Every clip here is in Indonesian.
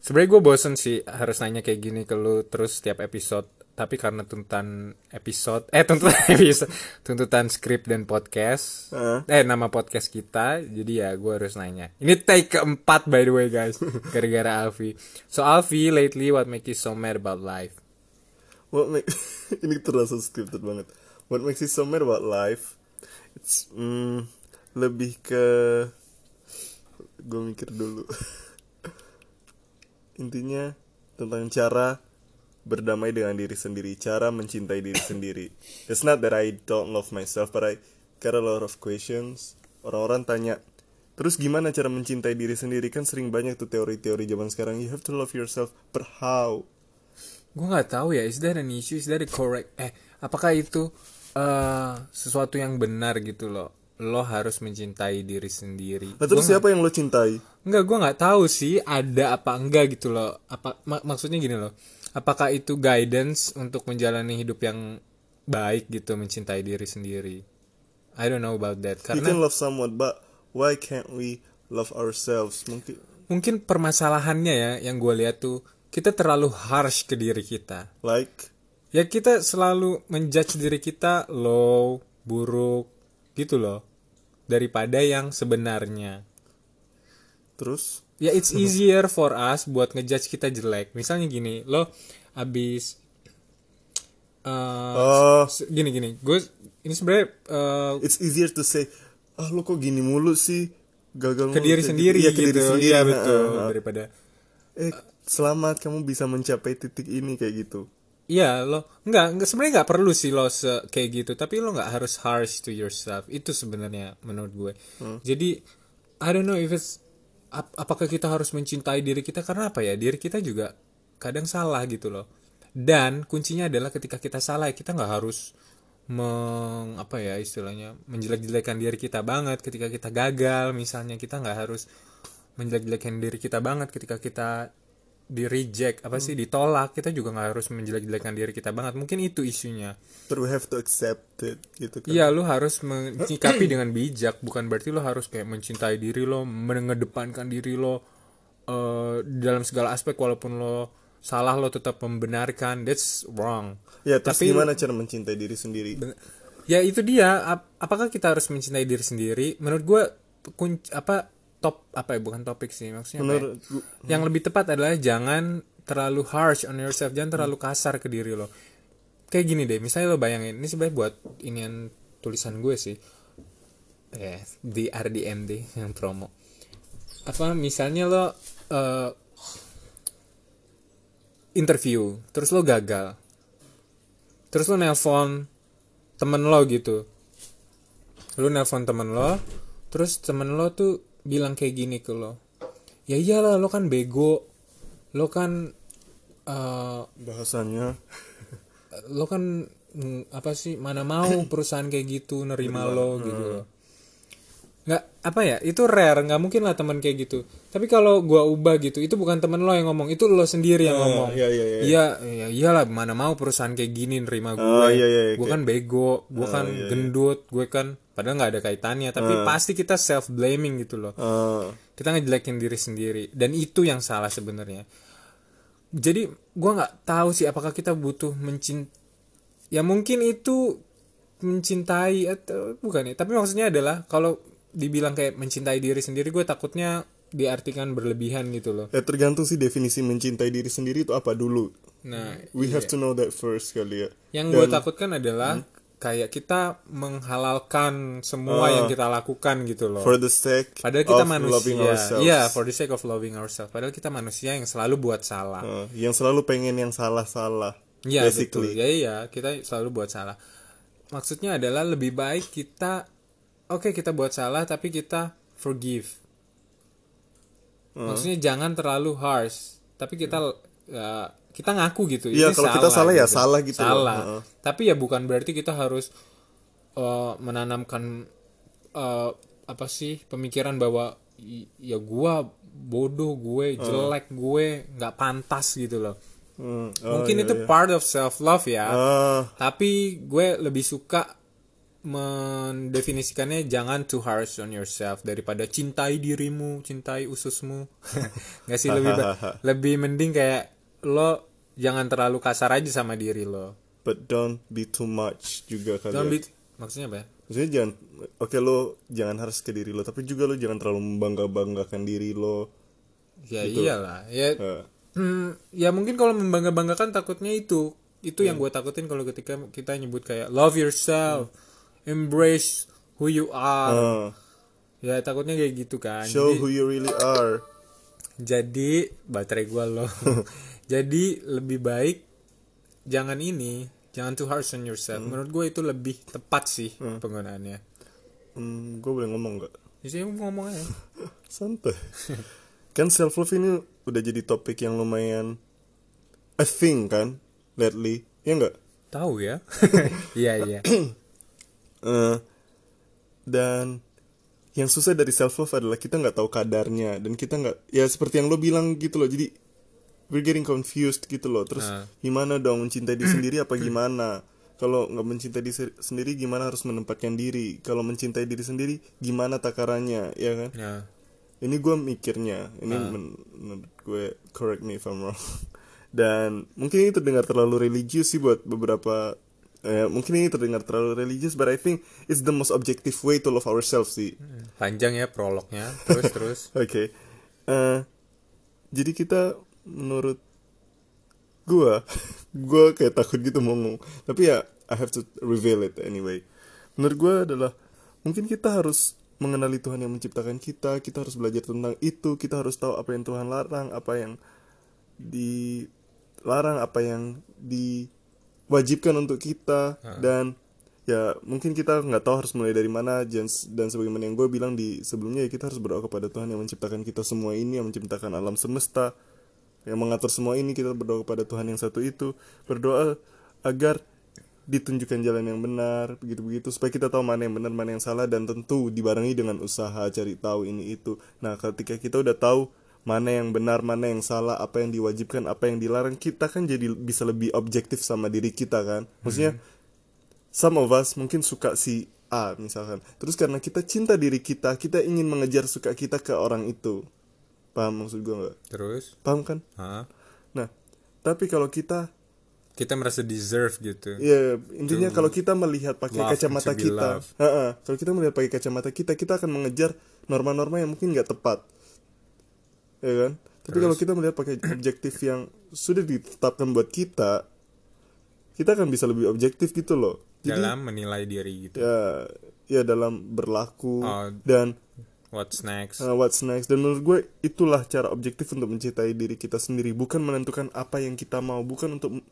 Sebenarnya gue bosen sih harus nanya kayak gini ke lu terus setiap episode. Tapi karena tuntutan episode, eh tuntutan episode, tuntutan skrip dan podcast, Heeh. eh nama podcast kita, jadi ya gue harus nanya. Ini take keempat by the way guys, gara-gara Alfi. So Alfi, lately what make you so mad about life? What make ini terasa scripted banget. What makes you so mad about life? It's mm, lebih ke gue mikir dulu. Intinya tentang cara berdamai dengan diri sendiri, cara mencintai diri sendiri. It's not that I don't love myself, but I got a lot of questions. Orang-orang tanya, terus gimana cara mencintai diri sendiri? Kan sering banyak tuh teori-teori zaman sekarang. You have to love yourself, but how? Gue nggak tahu ya, is that an issue, is that a correct? Eh, apakah itu eh sesuatu yang benar gitu loh? Lo harus mencintai diri sendiri. Nah, terus siapa yang lo cintai? Enggak, gue nggak tahu sih ada apa enggak gitu loh. Apa mak- maksudnya gini loh? Apakah itu guidance untuk menjalani hidup yang baik gitu, mencintai diri sendiri? I don't know about that. You Karena can love someone, but why can't we love ourselves? Mungkin mungkin permasalahannya ya yang gue lihat tuh kita terlalu harsh ke diri kita. like Ya kita selalu menjudge diri kita low, buruk, gitu loh. Daripada yang sebenarnya. terus Ya it's easier for us buat ngejudge kita jelek. Misalnya gini, lo abis eh, oh gini gini, gue ini sebenarnya eh, it's easier to say ah lo kok gini mulu sih gagal ke diri sendiri gitu. Iya, gitu. ke diri sendiri Iya Nah, betul ah, ah. daripada eh selamat kamu bisa mencapai titik ini kayak gitu Iya lo nggak nggak sebenarnya nggak perlu sih lo se kayak gitu. Tapi lo nggak harus harsh to yourself. Itu sebenarnya menurut gue. Jadi I don't know if it's ap- apakah kita harus mencintai diri kita? Karena apa ya? Diri kita juga kadang salah gitu loh. Dan kuncinya adalah ketika kita salah kita nggak harus meng apa ya istilahnya menjelek-jelekan diri kita banget. Ketika kita gagal misalnya kita nggak harus menjelek-jelekan diri kita banget. Ketika kita di reject apa sih ditolak kita juga nggak harus menjelek-jelekan diri kita banget mungkin itu isunya but we have to accept it gitu kan Iya, lu harus menyikapi dengan bijak, bukan berarti lu harus kayak mencintai diri lo, mengedepankan diri lo eh, dalam segala aspek walaupun lo salah lo tetap membenarkan. That's wrong. ya terus Tapi- gimana cara mencintai diri sendiri Ya itu dia. ap- apakah kita harus mencintai diri sendiri? Menurut gue kunci apa top apa ya bukan topik sih maksudnya ya? menurut gua- Yang lebih tepat adalah jangan terlalu harsh on yourself, jangan terlalu kasar ke diri lo. Kayak gini deh, misalnya lo bayangin, ini sebenarnya buat inian tulisan gue sih. Eh, di RDMD yang promo. Apa misalnya lo eh, interview, terus lo gagal. Terus lo nelpon temen lo gitu. Lo nelpon temen lo, terus temen lo tuh bilang kayak gini ke lo. Ya iyalah lo kan bego. Lo kan eh, bahasanya lo kan mm, apa sih mana mau perusahaan kayak gitu nerima lo gitu loh nggak apa ya itu rare nggak mungkin lah teman kayak gitu. Tapi kalau gua ubah gitu itu bukan temen lo yang ngomong itu lo sendiri yang ngomong. iya, iya, iya. iya iya iyalah mana mau perusahaan kayak gini nerima gue Oh, iya, iya, gue kan bego gue kan gendut gue kan padahal nggak ada kaitannya. Tapi pasti kita self blaming gitu loh. Eh, kita ngejelekin diri sendiri dan itu yang salah sebenarnya. Jadi gua nggak tahu sih apakah kita butuh mencint ya mungkin itu mencintai atau bukan ya tapi maksudnya adalah kalau dibilang kayak mencintai diri sendiri gue takutnya diartikan berlebihan gitu loh. Ya tergantung sih definisi mencintai diri sendiri itu apa dulu. Nah we have to know that first kali ya. Yang gue takutkan adalah kayak kita menghalalkan semua yang kita lakukan gitu loh. For the sake padahal kita of manusia. loving ourselves. Iya for the sake of loving ourselves. Padahal kita manusia yang selalu buat salah. Eh, yang selalu pengen yang salah-salah Iya basically. Betul. Ya iya, kita selalu buat salah. Maksudnya adalah lebih baik kita oke kita buat salah tapi kita forgive. Maksudnya jangan terlalu harsh, tapi kita ya, kita ngaku gitu. Iya, ini kalau kita salah ya salah gitu loh. Salah. Heeh. Tapi ya bukan berarti kita harus eh, menanamkan eh, apa sih pemikiran bahwa "I- ya gua bodoh gue jelek gue nggak pantas gitu loh. Hmm, oh, Mungkin iya, itu iya. part of self love ya. Ah, Tapi gue lebih suka mendefinisikannya jangan too harsh on yourself daripada cintai dirimu, cintai ususmu. Nggak sih lebih lebih mending kayak lo jangan terlalu kasar aja sama diri lo. but don't be too much juga kali Don't ya. be- maksudnya apa ya? maksudnya jangan oke lo jangan harus ke diri lo tapi juga lo jangan terlalu membangga banggakan diri lo Ya iyalah. Ya Eh, Hmm, ya mungkin kalau membangga-banggakan takutnya itu itu yang gue takutin kalau ketika kita nyebut kayak love yourself, embrace who you are. eh, Ya takutnya kayak gitu kan. show Jadi, who you really are jadi baterai gue loh. jadi lebih baik jangan ini, jangan too harsh on yourself. Menurut gue itu lebih tepat sih penggunaannya. hmm, gue boleh ngomong nggak Jadi ngomong aja. santai kan self love ini udah jadi topik yang lumayan a thing kan lately ya nggak Tahu ya? Iya iya. Eh, dan yang susah dari self love adalah kita nggak tahu kadarnya dan kita nggak ya seperti yang lo bilang gitu loh. Jadi we're getting confused gitu loh. Terus Ah. gimana dong mencintai diri sendiri apa gimana? Kalau nggak mencintai diri se- sendiri gimana harus menempatkan diri? Kalau mencintai diri sendiri gimana takarannya? Ya kan? Ya. ini gue mikirnya. Ini men- menurut gue correct me if I'm wrong. Dan mungkin ini terdengar terlalu religius sih buat beberapa eh, mungkin ini terdengar terlalu religius but I think it's the most objective way to love ourselves sih Panjang ya prolognya. Terus terus. oke Eh, jadi kita menurut gue gue kayak takut gitu mau ngomong tapi ya I have to reveal it anyway menurut gue adalah mungkin kita harus mengenali Tuhan yang menciptakan kita kita harus belajar tentang itu kita harus tahu apa yang Tuhan larang apa yang dilarang apa yang diwajibkan untuk kita. Dan ya mungkin kita nggak tahu harus mulai dari mana dan, dan sebagaimana yang gue bilang di sebelumnya ya kita harus berdoa kepada Tuhan yang menciptakan kita semua ini yang menciptakan alam semesta yang mengatur semua ini. Kita berdoa kepada Tuhan yang satu itu. Berdoa agar ditunjukkan jalan yang benar begitu-begitu supaya kita tahu mana yang benar mana yang salah dan tentu dibarengi dengan usaha cari tahu ini itu. Nah ketika kita udah tahu mana yang benar mana yang salah apa yang diwajibkan apa yang dilarang kita kan jadi bisa lebih objektif sama diri kita kan maksudnya some of us mungkin suka si A misalkan terus karena kita cinta diri kita kita ingin mengejar suka kita ke orang itu paham maksud gue nggak Terus. paham kan Hah? nah tapi kalau kita Kita merasa deserve gitu. Ya intinya kalau kita melihat pakai love kacamata kita, loved. Ha-ha. kalau kita melihat pakai kacamata kita, kita akan mengejar norma-norma yang mungkin nggak tepat, ya kan? Tapi kalau kita melihat pakai objektif yang sudah ditetapkan buat kita, kita akan bisa lebih objektif gitu loh. Jadi dalam menilai diri gitu. ya, ya dalam berlaku Oh. dan What's next? uh, what's next. Dan menurut gue itulah cara objektif untuk mencintai diri kita sendiri, bukan menentukan apa yang kita mau, bukan untuk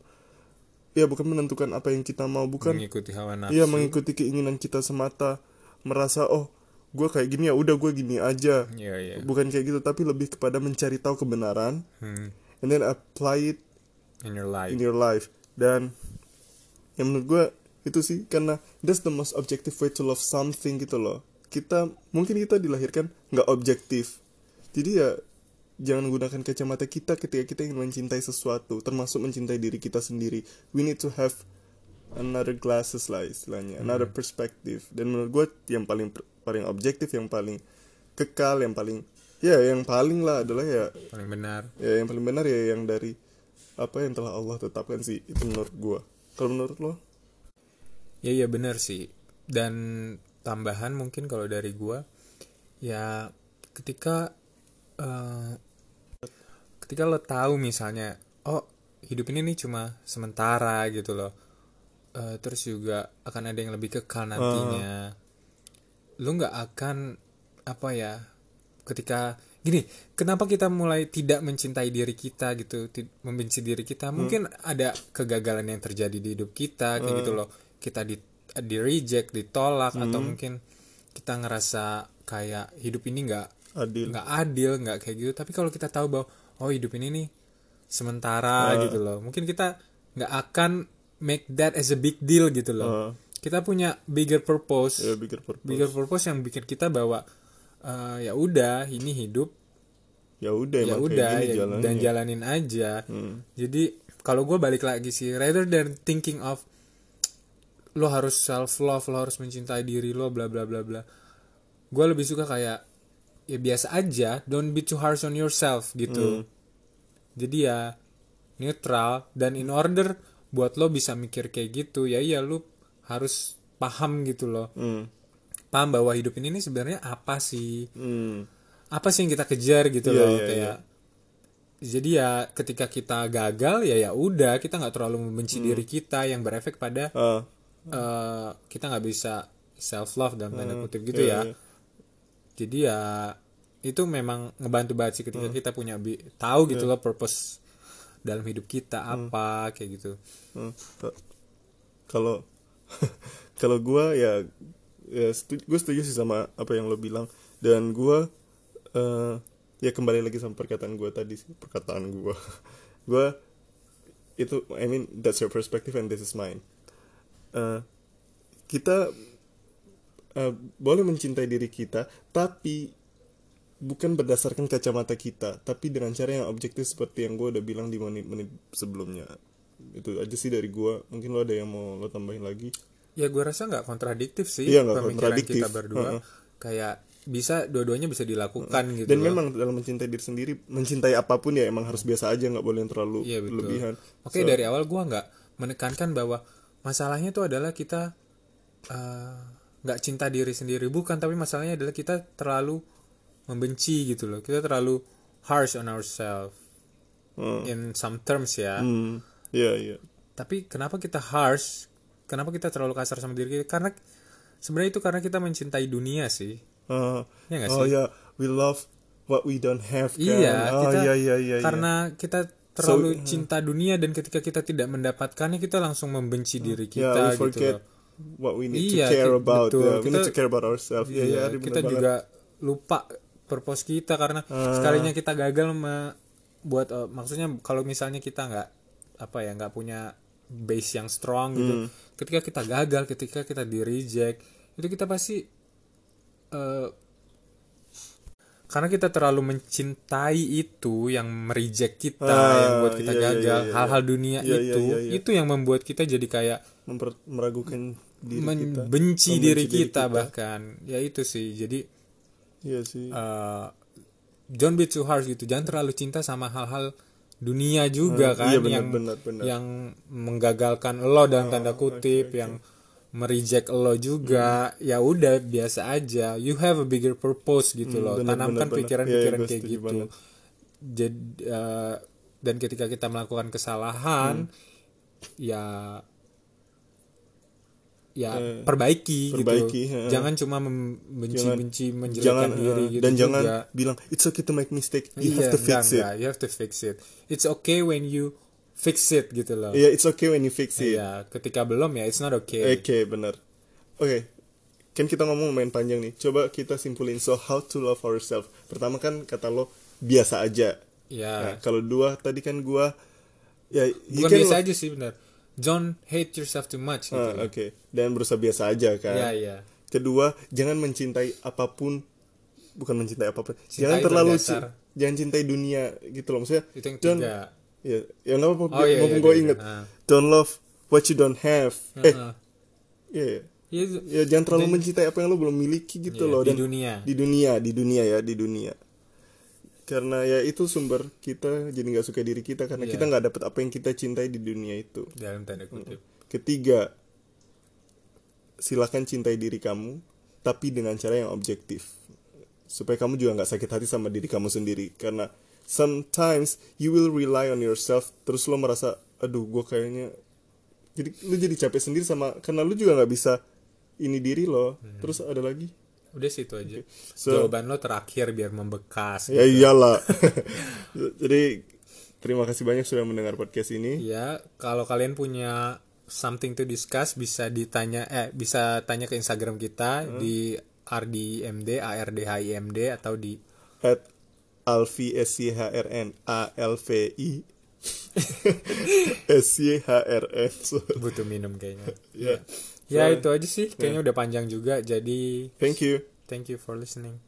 ya bukan menentukan apa yang kita mau, bukan mengikuti hawa nafsu. Iya mengikuti keinginan kita semata merasa oh gue kayak gini ya udah gue gini aja. Iya, iya. bukan kayak gitu tapi lebih kepada mencari tahu kebenaran. Hmm. and then apply it In your life. in your life. Dan yang menurut gue itu sih karena that's the most objective way to love something gitu loh. Kita mungkin kita dilahirkan nggak objektif. Jadi ya jangan gunakan kacamata kita ketika kita ingin mencintai sesuatu termasuk mencintai diri kita sendiri. We need to have another glasses lah istilahnya another perspective. Dan menurut gue yang paling paling objektif yang paling kekal yang paling ya yang paling lah adalah ya Paling benar. ya yang paling benar ya yang dari apa yang telah Allah tetapkan sih itu menurut gua kalau menurut lo Ya iya benar sih. Dan tambahan mungkin kalau dari gua ya ketika eh, ketika lo tahu misalnya oh hidup ini nih cuma sementara gitu loh. Eh, terus juga akan ada yang lebih kekal nantinya. Lo nggak akan apa ya ketika gini kenapa kita mulai tidak mencintai diri kita gitu membenci diri kita? Mungkin ada kegagalan yang terjadi di hidup kita kayak gitu loh. Kita di di reject ditolak atau mungkin kita ngerasa kayak hidup ini nggak adil. nggak adil nggak kayak gitu. Tapi kalau kita tahu bahwa oh hidup ini nih sementara gitu loh. Mungkin kita nggak akan make that as a big deal gitu loh. Uh, kita punya bigger purpose. Ya bigger purpose. Bigger purpose yang bikin kita bahwa eh, ya udah ini hidup. Ya udah ya udah ya, dan jalanin aja. Hmm. jadi kalau gue balik lagi sih rather than thinking of lo harus self love lo harus mencintai diri lo bla bla bla bla. Gue lebih suka kayak ya biasa aja don't be too harsh on yourself gitu. Jadi ya neutral dan in order buat lo bisa mikir kayak gitu ya iya lo harus paham gitu loh Hmm. paham bahwa hidup ini nih sebenarnya apa sih Hmm. apa sih yang kita kejar gitu Iya, loh iya, kayak jadi ya ketika kita gagal ya ya udah kita nggak terlalu membenci Hmm. diri kita yang berefek pada Ah, eh, kita nggak bisa self love dalam tanda kutip gitu iya, ya iya. jadi ya itu memang ngebantu banget sih Hmm. ketika kita punya bi- tahu gitu Iya. loh purpose dalam hidup kita apa kayak gitu Hmm, kalau kalau gue ya ya gue setuju sih sama apa yang lo bilang. Dan gue eh ya kembali lagi sama perkataan gue tadi sih perkataan gue gue itu I mean that's your perspective and this is mine. Eh, kita eh, boleh mencintai diri kita tapi bukan berdasarkan kacamata kita tapi dengan cara yang objektif seperti yang gue udah bilang di menit-menit sebelumnya itu aja sih dari gue mungkin lo ada yang mau lo tambahin lagi ya gue rasa nggak kontradiktif sih Iya, nggak pemikiran kontradiktif. kita berdua Heeh. kayak bisa dua-duanya bisa dilakukan gitu dan loh. memang dalam mencintai diri sendiri mencintai apa pun ya emang harus biasa aja nggak boleh yang terlalu Iya, betul. berlebihan Oke dari awal gua nggak menekankan bahwa masalahnya itu adalah kita eh, nggak cinta diri sendiri bukan tapi masalahnya adalah kita terlalu membenci gitu loh kita terlalu harsh on ourselves Hmm. in some terms ya hmm iya iya. Tapi kenapa kita harsh? Kenapa kita terlalu kasar sama diri kita? Karena sebenarnya itu karena kita mencintai dunia sih. Ah, Iya nggak oh ya we love what we don't have kan? Iya, oh kita iya iya iya iya. karena kita terlalu cinta dunia dan ketika kita tidak mendapatkannya kita langsung membenci diri yeah, kita we gitu forget loh. what we need Iya, to care about. Betul. yeah, we need Kita- to care about ourselves. Iya iya Iya, Ari, bener kita banget. juga lupa purpose kita karena Ah. sekalinya kita gagal me- buat eh, maksudnya kalau misalnya kita nggak apa ya nggak punya base yang strong gitu. Hmm. ketika kita gagal ketika kita di reject itu kita pasti eh, karena kita terlalu mencintai itu yang mereject kita Ah, yang buat kita iya, iya, gagal iya, iya. hal-hal dunia Iya, iya, itu iya, iya. itu yang membuat kita jadi kayak Memper- meragukan diri kita. membenci Membenci diri kita bahkan. Ya itu sih. Jadi iya sih. uh, don't be too harsh gitu. Jangan terlalu cinta sama hal-hal dunia juga Hmm, kan iya, benar, yang benar, benar. yang menggagalkan lo dalam tanda kutip yang mereject lo juga ya udah biasa aja you have a bigger purpose gitu loh Hmm, benar, tanamkan pikiran-pikiran iya, gue kayak gitu banget. jadi uh, dan ketika kita melakukan kesalahan Hmm. ya ya Eh, perbaiki, perbaiki, gitu heeh. jangan cuma membenci-benci menjelekkan diri eh, gitu dan juga. jangan bilang it's okay to make mistake you Iya, have to fix enggak, it enggak, you have to fix it it's okay when you fix it gitu loh Iya, it's okay when you fix it. Iya, ketika belum ya it's not okay Oke, benar. Oke. Kan kita ngomong main panjang nih. Coba kita simpulin so how to love ourselves. Pertama kan kata lo biasa aja. ya Nah, kalau dua tadi kan gua ya bukan biasa aja sih benar don't hate yourself too much gitu Ah. Oke. Dan berusaha biasa aja kan. Iya, iya. Kedua, jangan mencintai apa pun bukan mencintai apa pun. Cintai jangan terlalu berdasar- jangan cintai dunia gitu loh. Maksudnya itu yang don't- tiga Ya, ya nggak apa-apa. Oh, iya, iya, gue iya, inget. iya. Ah. Don't love what you don't have. Eh, Heeh. iya. iya. Iya, itu- ya jangan terlalu mencintai apa yang lo belum miliki gitu Iya, loh di dan dunia. di dunia di dunia ya di dunia karena ya itu sumber kita jadi nggak suka diri kita karena Iya. kita nggak dapet apa yang kita cintai di dunia itu. Dalam tanda kutip. Ketiga silakan cintai diri kamu tapi dengan cara yang objektif. Supaya kamu juga nggak sakit hati sama diri kamu sendiri. Karena sometimes you will rely on yourself terus lo merasa aduh gue kayaknya jadi lu jadi capek sendiri sama karena lu juga nggak bisa ini diri lo. Terus ada lagi udah sih itu aja So- jawaban lo terakhir biar membekas ya iyalah. Jadi terima kasih banyak sudah mendengar podcast ini. Ya, kalau kalian punya something to discuss bisa ditanya eh bisa tanya ke Instagram kita di RDMD ARDHIMD atau di at Alfi S Y H R N A L V I. S Y H R N butuh minum kayaknya. Ya itu aja sih, kayaknya udah panjang juga. Jadi thank you thank you for listening.